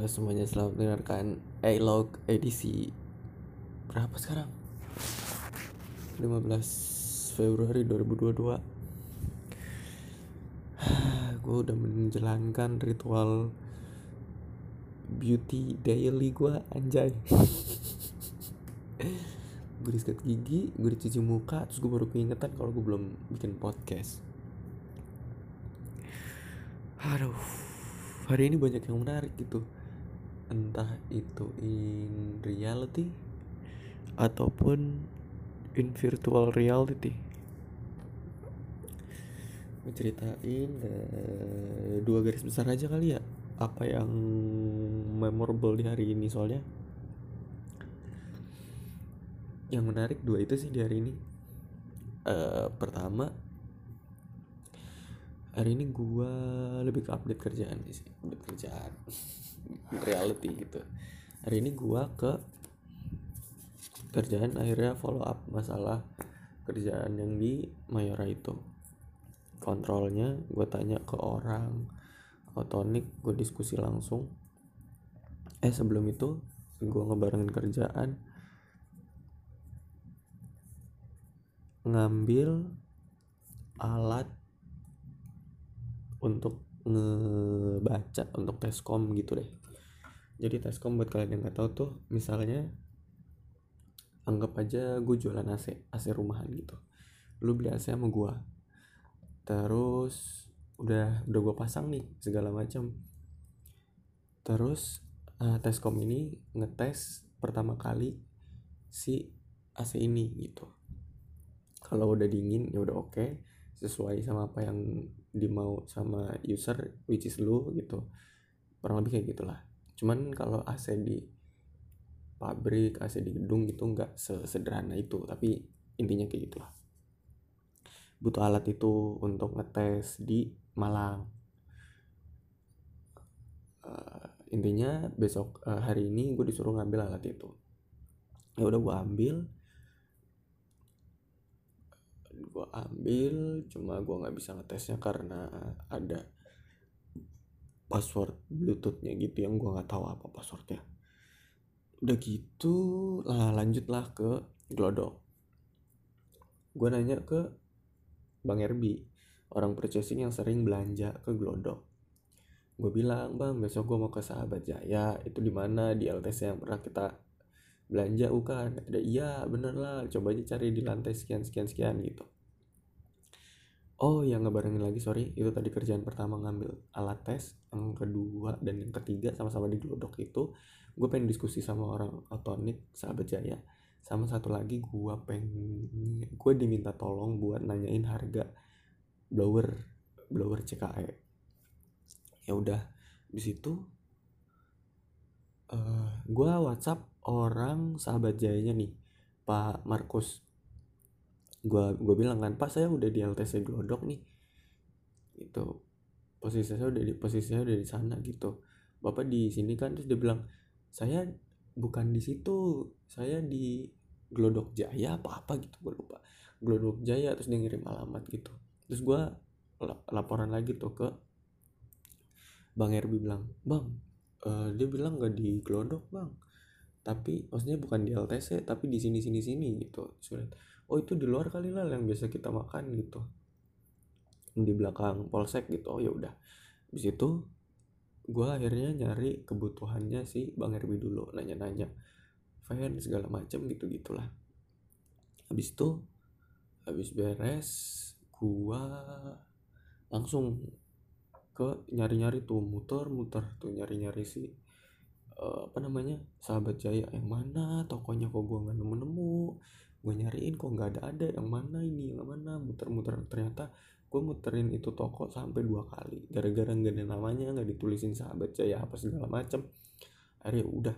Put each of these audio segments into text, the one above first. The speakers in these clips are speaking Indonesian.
Halo semuanya, selamat mendengarkan A-Log edisi berapa sekarang? 15 Februari 2022 Gue udah menjalankan ritual beauty daily gue anjay. Gue disikat gigi, gue dicuci muka, terus gue baru keingetan kalau gue belum bikin podcast. Aduh, hari ini banyak yang menarik gitu Entah itu in reality Ataupun in virtual reality. Ceritain uh, dua garis besar aja kali ya Apa yang memorable di hari ini. Soalnya Yang menarik dua itu sih di hari ini. Uh, Pertama hari ini gua lebih ke update kerjaan sih update kerjaan. Reality gitu. Hari ini gua ke kerjaan akhirnya follow up masalah kerjaan yang di Mayora itu. Kontrolnya gue tanya ke orang otonik gue diskusi langsung. Eh sebelum itu gue ngebarengin kerjaan. Ngambil alat untuk ngebaca untuk teskom gitu deh. Jadi teskom buat kalian yang nggak tahu tuh misalnya anggap aja gue jualan AC AC rumahan gitu. Lu beli AC sama gue terus udah udah gue pasang nih segala macam terus uh, teskom ini ngetes pertama kali si AC ini gitu. Kalau udah dingin ya udah oke okay. sesuai sama apa yang dimau sama user which is lu gitu. Kurang lebih kayak gitulah. Cuman kalau AC di pabrik AC di gedung gitu nggak sesederhana itu tapi intinya kayak gitulah. Butuh alat itu untuk ngetes di Malang. Uh, intinya besok uh, hari ini gue disuruh ngambil alat itu. Ya udah gue ambil gue ambil cuma gue nggak bisa ngetesnya karena ada password bluetoothnya gitu yang gue nggak tahu apa passwordnya. Udah gitu lah lanjutlah ke glodok. Gue nanya ke bang Erbi orang purchasing yang sering belanja ke glodok. Gue bilang bang besok gue mau ke sahabat jaya itu di mana? Di LTC yang pernah kita belanja bukan? Ada iya bener lah. Coba aja cari di lantai sekian sekian sekian gitu. Oh yang ngebarengin lagi sorry. Itu tadi kerjaan pertama ngambil alat tes yang kedua dan yang ketiga sama-sama di glodok itu. Gue pengen diskusi sama orang otonik sahabat jaya. Sama satu lagi gue pengen gue diminta tolong buat nanyain harga blower blower CKE ya udah di situ uh, gue WhatsApp orang sahabat jayanya nih Pak Markus. Gue gue bilang kan Pak saya udah di LTC Glodok nih. Itu posisi saya udah di posisi saya udah di sana gitu. Bapak di sini kan terus dia bilang saya bukan di situ saya di Glodok Jaya apa apa gitu gue lupa. Glodok Jaya terus dia ngirim alamat gitu. Terus gue laporan lagi tuh ke Bang Erbi bilang bang uh, dia bilang nggak di Glodok bang tapi maksudnya bukan di LTC tapi di sini sini sini gitu sulit oh itu di luar kali lah yang biasa kita makan gitu. Di belakang polsek gitu. Oh ya udah. Habis itu gue akhirnya nyari kebutuhannya si bang Herbi dulu nanya-nanya fan segala macam gitu gitulah. Habis itu habis beres gua langsung ke nyari-nyari tuh muter-muter tuh nyari-nyari si uh, apa namanya sahabat jaya yang mana tokonya kok gua nggak nemu-nemu gue nyariin kok nggak ada ada yang mana ini yang mana muter-muter. Ternyata gue muterin itu toko sampai dua kali gara-gara nggak ada namanya nggak ditulisin sahabat jaya apa segala macem. Akhirnya udah.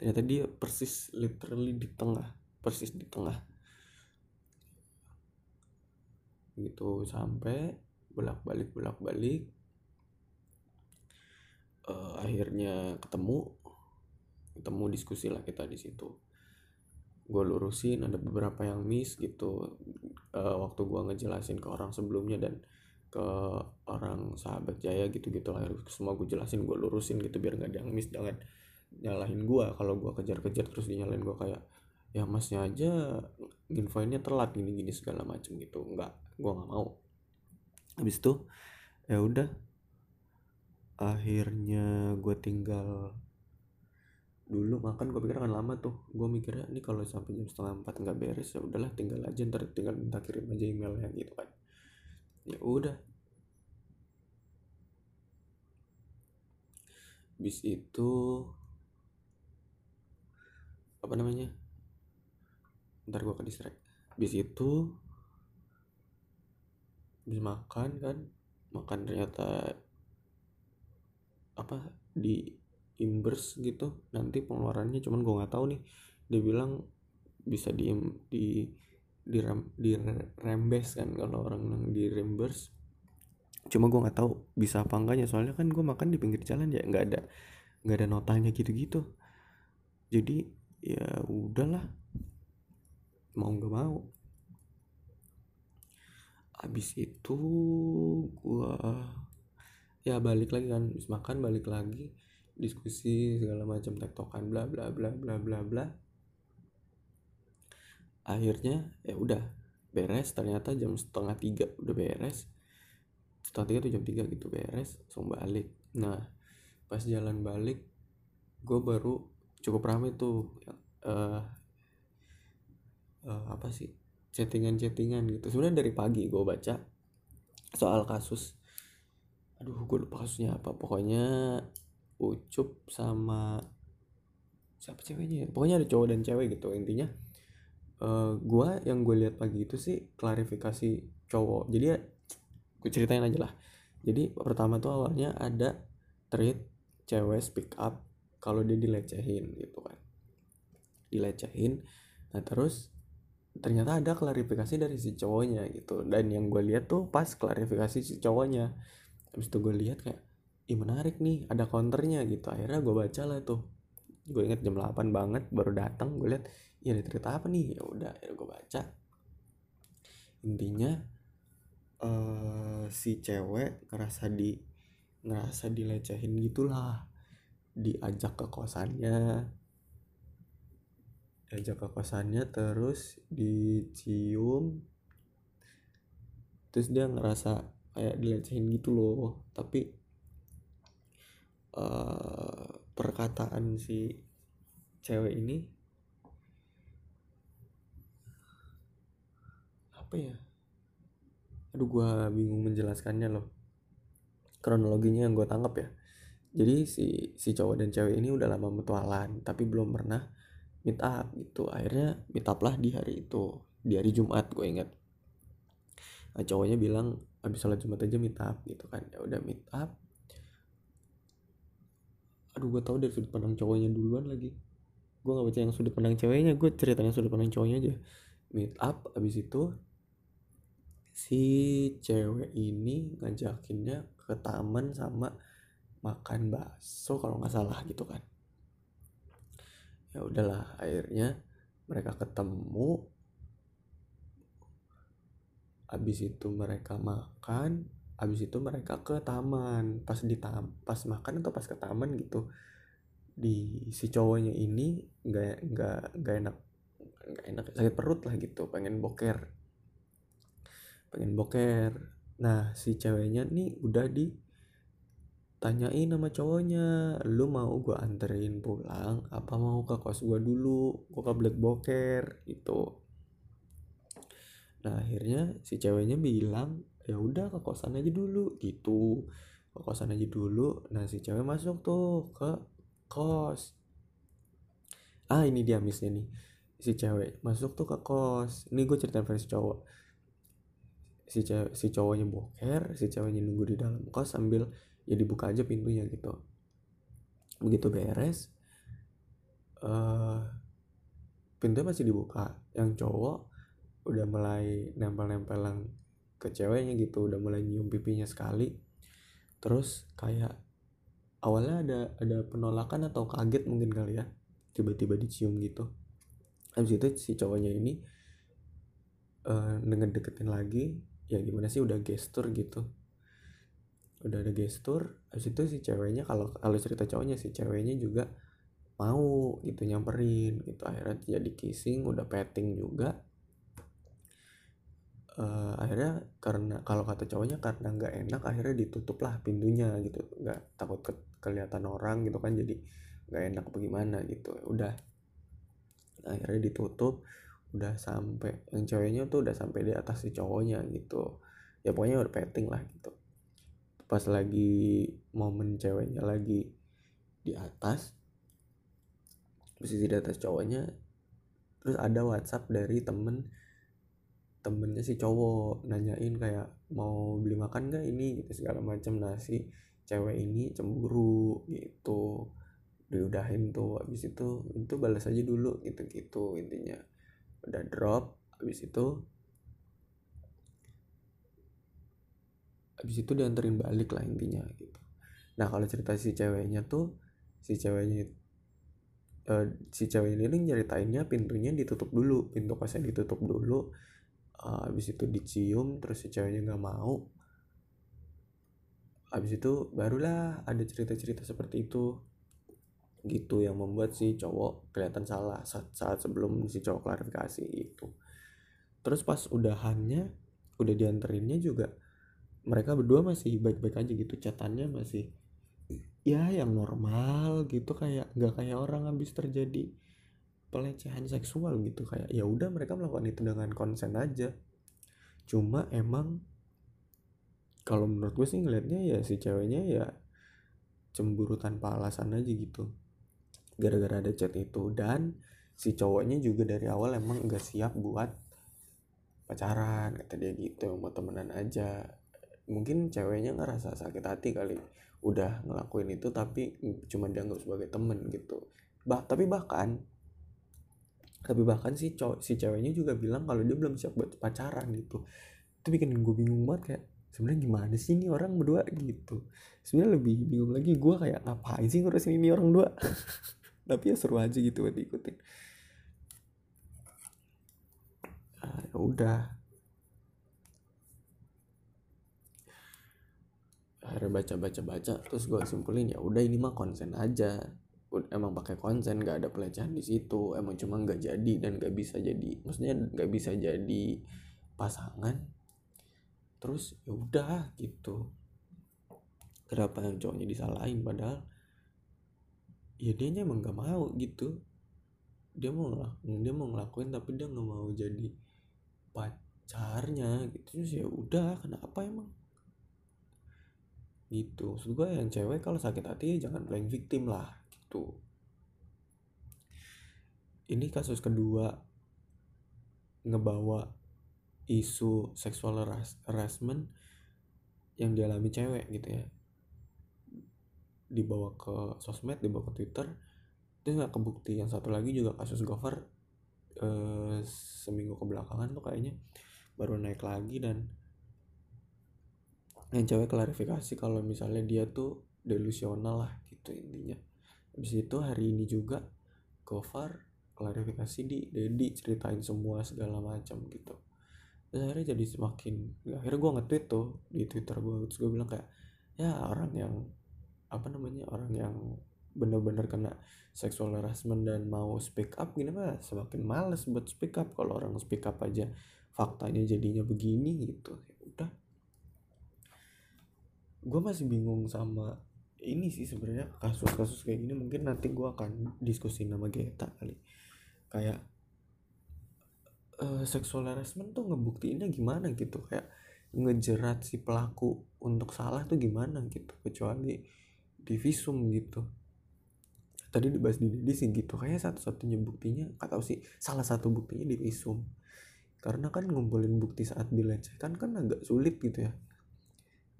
Ternyata dia persis literally di tengah persis di tengah. Gitu sampai bolak-balik bolak-balik uh, akhirnya ketemu ketemu diskusi lah kita di situ. Gue lurusin ada beberapa yang miss gitu. Uh, waktu gue ngejelasin ke orang sebelumnya dan ke orang sahabat Jaya gitu-gitu lah semua gue jelasin gue lurusin gitu biar nggak ada yang miss. Jangan nyalahin gue kalau gue kejar-kejar terus dinyalain gue kayak ya masnya aja infonya telat gini-gini segala macem gitu. Nggak gue nggak mau. Habis itu ya udah akhirnya gue tinggal dulu makan gue pikir akan lama tuh. Gue mikirnya ini kalau sampai jam setengah empat nggak beres ya udahlah tinggal aja ntar tinggal minta kirim aja emailnya gitu kan. Ya udah. Bis itu apa namanya ntar gue ke distract. Bis itu bis makan kan makan ternyata apa di imbers gitu. Nanti pengeluarannya cuman gue nggak tahu nih. Dia bilang bisa di di di rem, di rembes kan kalau orang bilang di reimburse. Cuma gue nggak tahu bisa apa enggaknya. Soalnya kan gue makan di pinggir jalan ya nggak ada nggak ada notanya gitu-gitu. Jadi ya udahlah. Mau nggak mau. Habis itu gue ya balik lagi kan habis makan balik lagi diskusi segala macam tektokan bla bla bla bla bla bla. Akhirnya ya udah beres ternyata jam setengah tiga udah beres. Setengah tiga tuh jam tiga gitu beres langsung balik. Nah pas jalan balik gue baru cukup ramai tuh uh, uh, apa sih chattingan-chattingan gitu. Sebenarnya dari pagi gue baca soal kasus aduh gue lupa kasusnya apa. Pokoknya Ucup sama siapa ceweknya ya? pokoknya ada cowok dan cewek gitu. Intinya uh, gua yang gue lihat pagi itu sih klarifikasi cowok. Jadi ya gue ceritain aja lah. Jadi pertama tuh awalnya ada tweet cewek speak up kalau dia dilecehin gitu kan. Dilecehin. Nah terus ternyata ada klarifikasi dari si cowoknya gitu. Dan yang gue lihat tuh pas klarifikasi si cowoknya habis itu gue lihat kayak ih menarik nih ada counternya gitu. Akhirnya gue baca lah tuh. Gue inget jam 8 banget baru datang gue lihat ya ada cerita apa nih? Ya udah gue baca. Intinya uh, si cewek ngerasa di ngerasa dilecehin gitulah. Diajak ke kosannya. Diajak ke kosannya terus dicium. Terus dia ngerasa kayak dilecehin gitu loh. Tapi uh, perkataan si cewek ini apa ya? Aduh gue bingung menjelaskannya loh. Kronologinya yang gue tangkap ya. Jadi si si cowok dan cewek ini udah lama mutualan tapi belum pernah meet up gitu. Akhirnya meet up lah di hari itu di hari Jumat gue ingat nah, cowoknya bilang abis sholat Jumat aja meet up gitu kan. Ya udah meet up. Aduh gue tau dari sudut pandang cowoknya duluan lagi. Gue gak baca yang sudut pandang ceweknya gue ceritanya sudut pandang cowoknya aja. Meet up abis itu si cewek ini ngajakinnya ke taman sama makan bakso kalau nggak salah gitu kan. Ya udahlah akhirnya mereka ketemu abis itu mereka makan habis itu mereka ke taman. Pas di tam pas makan atau pas ke taman gitu. Di si cowoknya ini nggak nggak nggak enak nggak enak sakit perut lah gitu pengen boker. Pengen boker. Nah si ceweknya nih udah di tanyain sama cowoknya lu mau gue anterin pulang apa mau ke kos gue dulu? Gue ke black boker itu nah akhirnya si ceweknya bilang ya udah ke kosan aja dulu gitu. Ke kosan aja dulu. Nah si cewek masuk tuh ke kos. Ah ini dia misnya nih. Si cewek masuk tuh ke kos. Ini gue cerita versi cowok. Si cewek si cowoknya boker si ceweknya nunggu di dalam kos sambil ya dibuka aja pintunya gitu. Begitu beres uh, pintunya masih dibuka. Yang cowok udah mulai nempel-nempelan ke ceweknya gitu udah mulai nyium pipinya sekali. Terus kayak awalnya ada ada penolakan atau kaget mungkin kali ya tiba-tiba dicium gitu. Habis itu si cowoknya ini uh, dengan deketin lagi ya gimana sih udah gestur gitu. Udah ada gestur habis itu si ceweknya kalau kalau cerita cowoknya si ceweknya juga mau gitu nyamperin gitu. Akhirnya jadi kissing udah petting juga uh, akhirnya karena kalau kata cowoknya karena nggak enak akhirnya ditutup lah pintunya gitu. Nggak takut ke, kelihatan orang gitu kan jadi nggak enak bagaimana gitu. Udah. Akhirnya ditutup udah sampai yang ceweknya tuh udah sampai di atas si cowoknya gitu. Ya pokoknya udah petting lah gitu. Pas lagi momen ceweknya lagi di atas posisi di atas cowoknya terus ada WhatsApp dari temen temennya si cowok nanyain kayak mau beli makan gak ini? Gitu segala macam nasi cewek ini cemburu gitu. Diudahin tuh habis itu itu balas aja dulu gitu gitu intinya. Udah drop habis itu habis itu dianterin balik lah intinya gitu. Nah kalau cerita si ceweknya tuh si ceweknya uh, si cewek ini nyeritainnya pintunya ditutup dulu pintu kosnya ditutup dulu habis itu dicium terus si ceweknya nggak mau. Habis itu barulah ada cerita-cerita seperti itu. Gitu yang membuat si cowok kelihatan salah saat, saat sebelum si cowok klarifikasi itu. Terus pas udahannya udah dianterinnya juga mereka berdua masih baik-baik aja gitu catatannya masih ya yang normal gitu kayak nggak kayak orang habis terjadi pelecehan seksual gitu kayak ya udah mereka melakukan itu dengan konsen aja. Cuma emang kalau menurut gue sih ngelihatnya ya si ceweknya ya cemburu tanpa alasan aja gitu. Gara-gara ada chat itu dan si cowoknya juga dari awal emang gak siap buat pacaran kata dia gitu mau temenan aja. Mungkin ceweknya ngerasa sakit hati kali udah ngelakuin itu tapi cuma dianggap sebagai temen gitu. Bah tapi bahkan tapi bahkan si cowok si ceweknya juga bilang kalau dia belum siap buat pacaran gitu. Itu bikin gue bingung banget kayak sebenarnya gimana sih ini orang berdua gitu. Sebenarnya lebih bingung lagi gue kayak ngapain sih ngurusin ini orang dua? Tapi ya seru aja gitu buat diikutin. Ah, ya udah. Akhirnya baca baca baca terus gue simpulin ya udah ini mah konsen aja emang pakai konsen gak ada pelecehan di situ. Emang cuma nggak jadi dan nggak bisa jadi maksudnya nggak bisa jadi pasangan. Terus ya udah gitu. Kenapa yang cowoknya disalahin padahal? Ya dia emang nggak mau gitu. Dia mau ngelakuin dia mau ngelakuin tapi dia nggak mau jadi pacarnya gitu. Terus ya udah kenapa emang? Gitu. Maksud gue yang cewek kalau sakit hati ya jangan playing victim lah gitu. Ini kasus kedua ngebawa isu seksual harassment yang dialami cewek gitu ya. Dibawa ke sosmed dibawa ke twitter itu nggak kebukti. Yang satu lagi juga kasus Gofar eh, seminggu kebelakangan tuh kayaknya baru naik lagi dan yang cewek klarifikasi kalau misalnya dia tuh delusional lah gitu intinya habis itu hari ini juga Gofar klarifikasi di Dedi ceritain semua segala macam gitu. Terus akhirnya jadi semakin akhirnya gue nge-tweet tuh di Twitter gue terus gue bilang kayak ya orang yang apa namanya orang yang bener-bener kena seksual harassment dan mau speak up gini mah semakin males buat speak up. Kalau orang speak up aja faktanya jadinya begini gitu. Gue masih bingung sama ini sih sebenarnya kasus-kasus kayak gini mungkin nanti gue akan diskusi nama Geta kali. Kayak uh, sexual harassment tuh ngebuktiinnya gimana gitu? Kayak ngejerat si pelaku untuk salah tuh gimana gitu? Kecuali di visum gitu. Tadi dibahas di Didi sih gitu. Kayak satu-satunya buktinya atau sih salah satu buktinya di visum. Karena kan ngumpulin bukti saat dilecehkan kan agak sulit gitu ya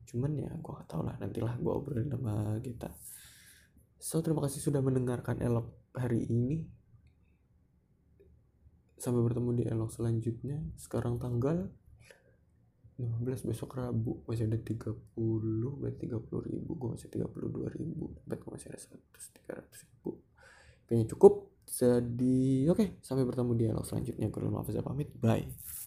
cuman ya gue gak tau lah nantilah gue obrolin sama kita so terima kasih sudah mendengarkan elok hari ini. Sampai bertemu di elok selanjutnya. Sekarang tanggal 15 besok Rabu. Masih ada 30 berarti 30 ribu. Gue masih 32 ribu. Dapat gue masih ada 100 300 ribu. Kayaknya cukup. Jadi oke. Okay, sampai bertemu di elok selanjutnya. Maaf saya pamit. Bye